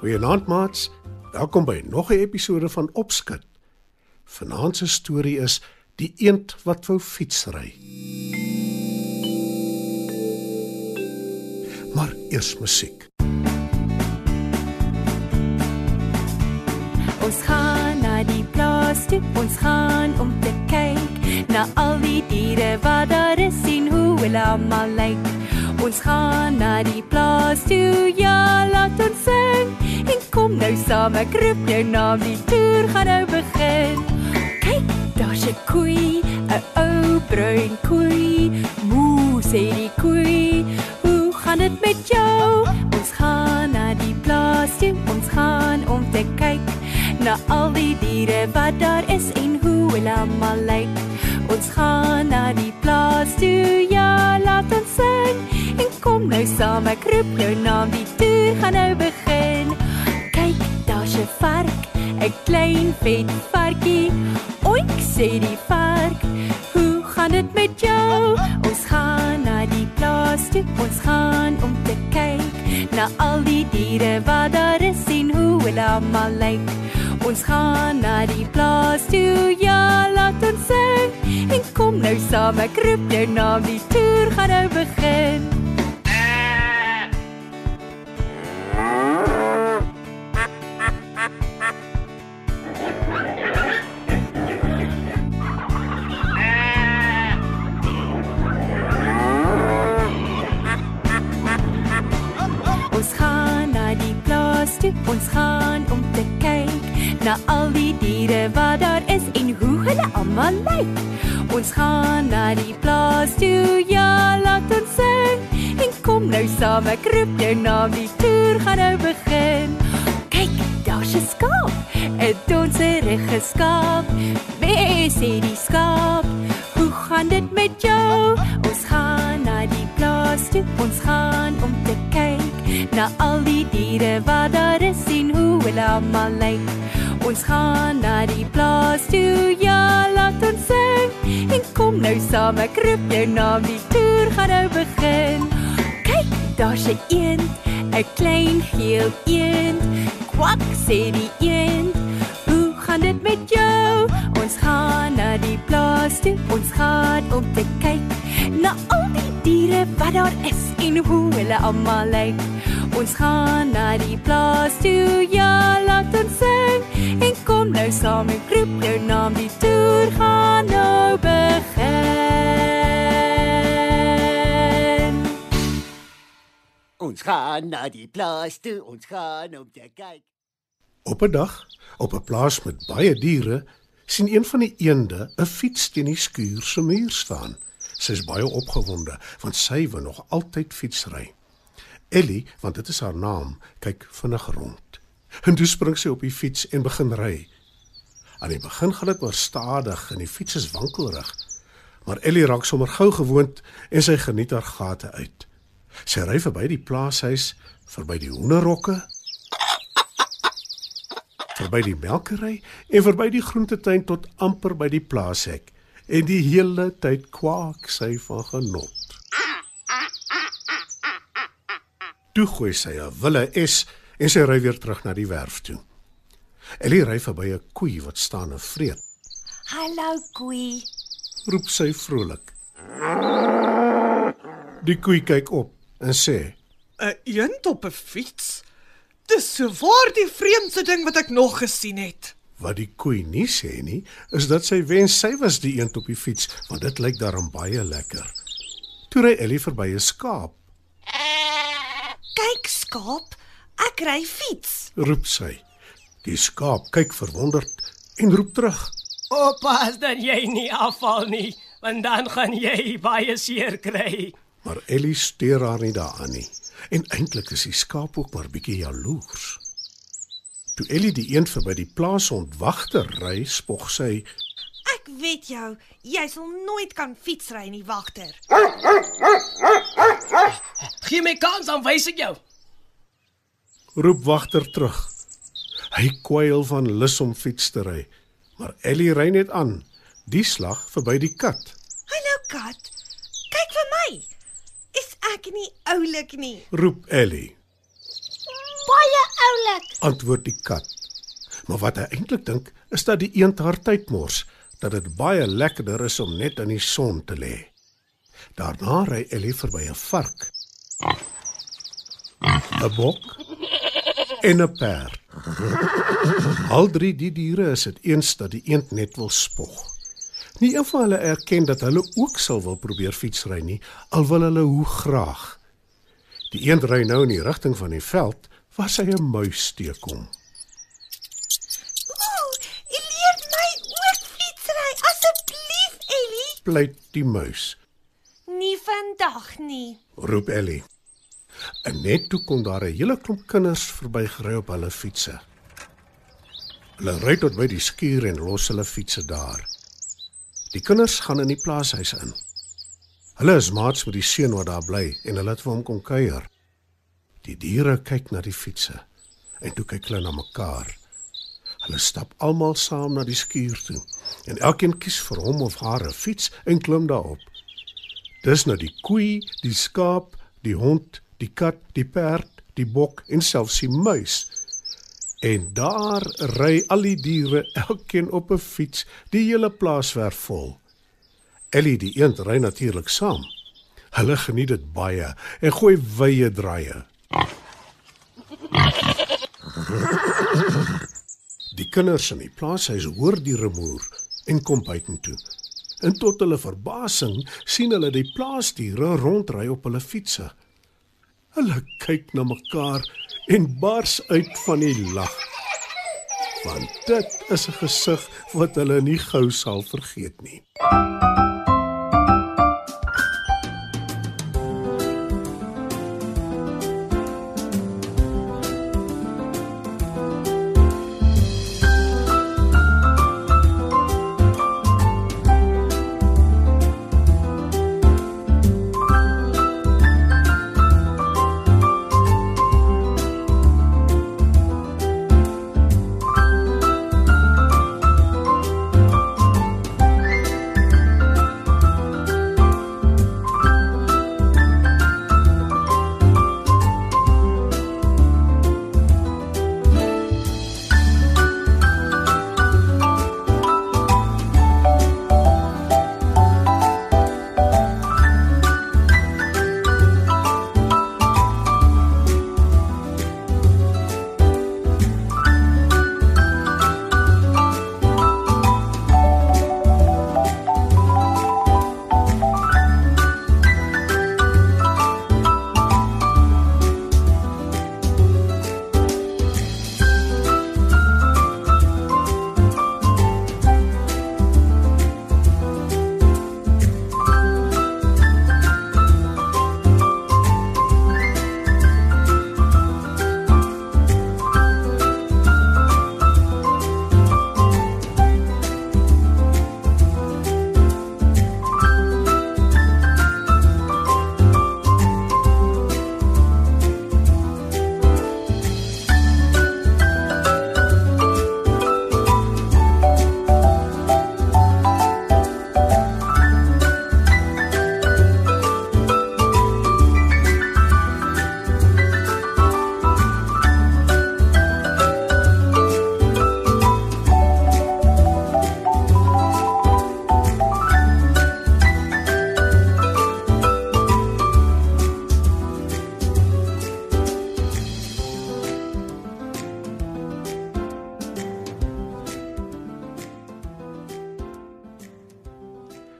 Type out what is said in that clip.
Goeienaand maats. Welkom by nog 'n episode van Opskud. Vanaand se storie is Die eend wat wou fietsry. Maar eers musiek. Ons gaan na die plaas toe, ons gaan om te kyk na al die diere wat daar is en hoe hulle almal lyk. Ons gaan na die plaas toe, ja, laat ons sing. En kom nou saam, ek roep jou naam, die toer gaan nou begin. Kyk, daar's 'n koei, 'n ou bruin koei. Moo sê die koei, hoe gaan dit met jou? Ons gaan na die plaas toe, ons gaan om te kyk na al die diere wat daar is en hoe hulle almal lyk. Ons gaan na die plaas toe, ja, laat ons sing. En kom nou saam, ek roep jou naam, vet varkie. Oik sê die vark, hoe gaan dit met jou? Ons gaan na die plaas toe, ons gaan om te kyk na al die diere wat daar is en hoe hulle almal lyk. Ons gaan na die plaas toe, ja, laat ons sing. En kom nou saam, ek roep jou naam, die toer gaan nou begin. Al die diere wat daar is en hoe hulle almal lyk. Ons gaan na die plaas toe, ja, laat ons sing. En kom nou saam, ek roep jou naam, die toer gaan nou begin. Kyk, daar's 'n skaap, 'n donserige skaap. Mes sê die skaap, hoe gaan dit met jou? Ons gaan na die plaas toe, ons gaan om te kyk na al die diere wat daar is en hoe hulle almal lyk. Ons gaan na die plaas toe, ja, laat ons sing. En kom nou saam, ek roep jou naam, die toer gaan nou begin. Kyk, daar's 'n eend, 'n klein geel eend. Kwak sê die eend, hoe gaan dit met jou? Ons gaan na die plaas toe, ons gaan om te kyk na al die diere wat daar is en hoe hulle almal lyk. Ons gaan na die plaas toe, ja, nou saam en roep jou naam, die toer gaan nou begin. Ons gaan na die plaas toe, ons gaan om te kyk. Op 'n dag, op 'n plaas met baie diere, sien een van die eende 'n fiets teen die skuur se muur staan. Sy is baie opgewonde want sy wil nog altyd fietsry. Ellie, want dit is haar naam, kyk vinnig rond. En toe spring sy op die fiets en begin ry. Aan die begin gaan dit maar stadig en die fiets is wankelrig. Maar Ellie raak sommer gou gewoond en sy geniet haar gate uit. Sy ry verby die plaashuis, verby die hoenderhokke, verby die melkery en verby die groentetuin tot amper by die plaashek. En die hele tyd kwak sy van genot. Toe gooi sy 'n wille S en sy ry weer terug na die werf toe. Ellie ry verby 'n koei wat staan en vreet. Hallo koei. Roep sy vrolik. Die koei kyk op en sê: 'n Eend op 'n fiets? Dis so waar die vreemdste ding wat ek nog gesien het. Wat die koei nie sê nie, is dat sy wens sy was die eend op die fiets, want dit lyk daarom baie lekker. Toe ry Ellie verby 'n skaap, Kyk, skaap, ek ry fiets. roep sy. Die skaap kyk verwonderd en roep terug. Oppas dat jy nie afval nie, want dan gaan jy baie seer kry. Maar Ellie steur haar nie daaraan nie. En eintlik is die skaap ook maar bietjie jaloers. Toe Ellie die een verby die plaashond wagter ry, spog sy: Ek weet jou, jy sal nooit kan fietsry nie, wagter. Gee my kans dan wys ek jou. roep wagter terug. Hy kwyl van lus om fiets te ry, maar Ellie ry net aan, die slag verby die kat. Hallo kat. Kyk vir my. Is ek nie oulik nie? Roep Ellie, Baie oulik. antwoord die kat. Maar wat hy eintlik dink, is dat die eend haar tyd mors, dat dit baie lekkerder is om net in die son te lê. Daarna ry Ellie verby 'n vark, 'n bok en 'n perd. Al drie die diere is dit eens dat die eend net wil spog. Nie een van hulle erken dat hulle ook sal wil probeer fietsry nie, al wil hulle hoe graag. Die eend ry nou in die rigting van die veld waar sy 'n muis teekom. Ooh, jy leer my ook fietsry asseblief, Ellie. Pleit die muis, Nie vandag nie. roep Ellie. En net toe kom daar 'n hele klomp kinders verbygery op hulle fietsse. Hulle ry tot by die skuur en los hulle fietsse daar. Die kinders gaan in die plaashuis in. Hulle is maats met die seun wat daar bly en hulle het vir hom kom kuier. Die diere kyk na die fietsse en toe kyk hulle na mekaar. Hulle stap almal saam na die skuur toe en elkeen kies vir hom of haar 'n fiets en klim daarop. Dis nou die koei, die skaap, die hond, die kat, die perd, die bok en selfs die muis. En daar ry al die diere elkeen op 'n fiets, die hele plaaswerf vol. Ellie die eend ry natuurlik saam. Hulle geniet dit baie en gooi wye draaie. Die kinders in die plaashuis hoor die rumoer en kom buitentoe. En tot hulle verbasing sien hulle die plaasdiere rondry op hulle fietsse. Hulle kyk na mekaar en bars uit van die lag. Want dit is 'n gesig wat hulle nie gou sal vergeet nie.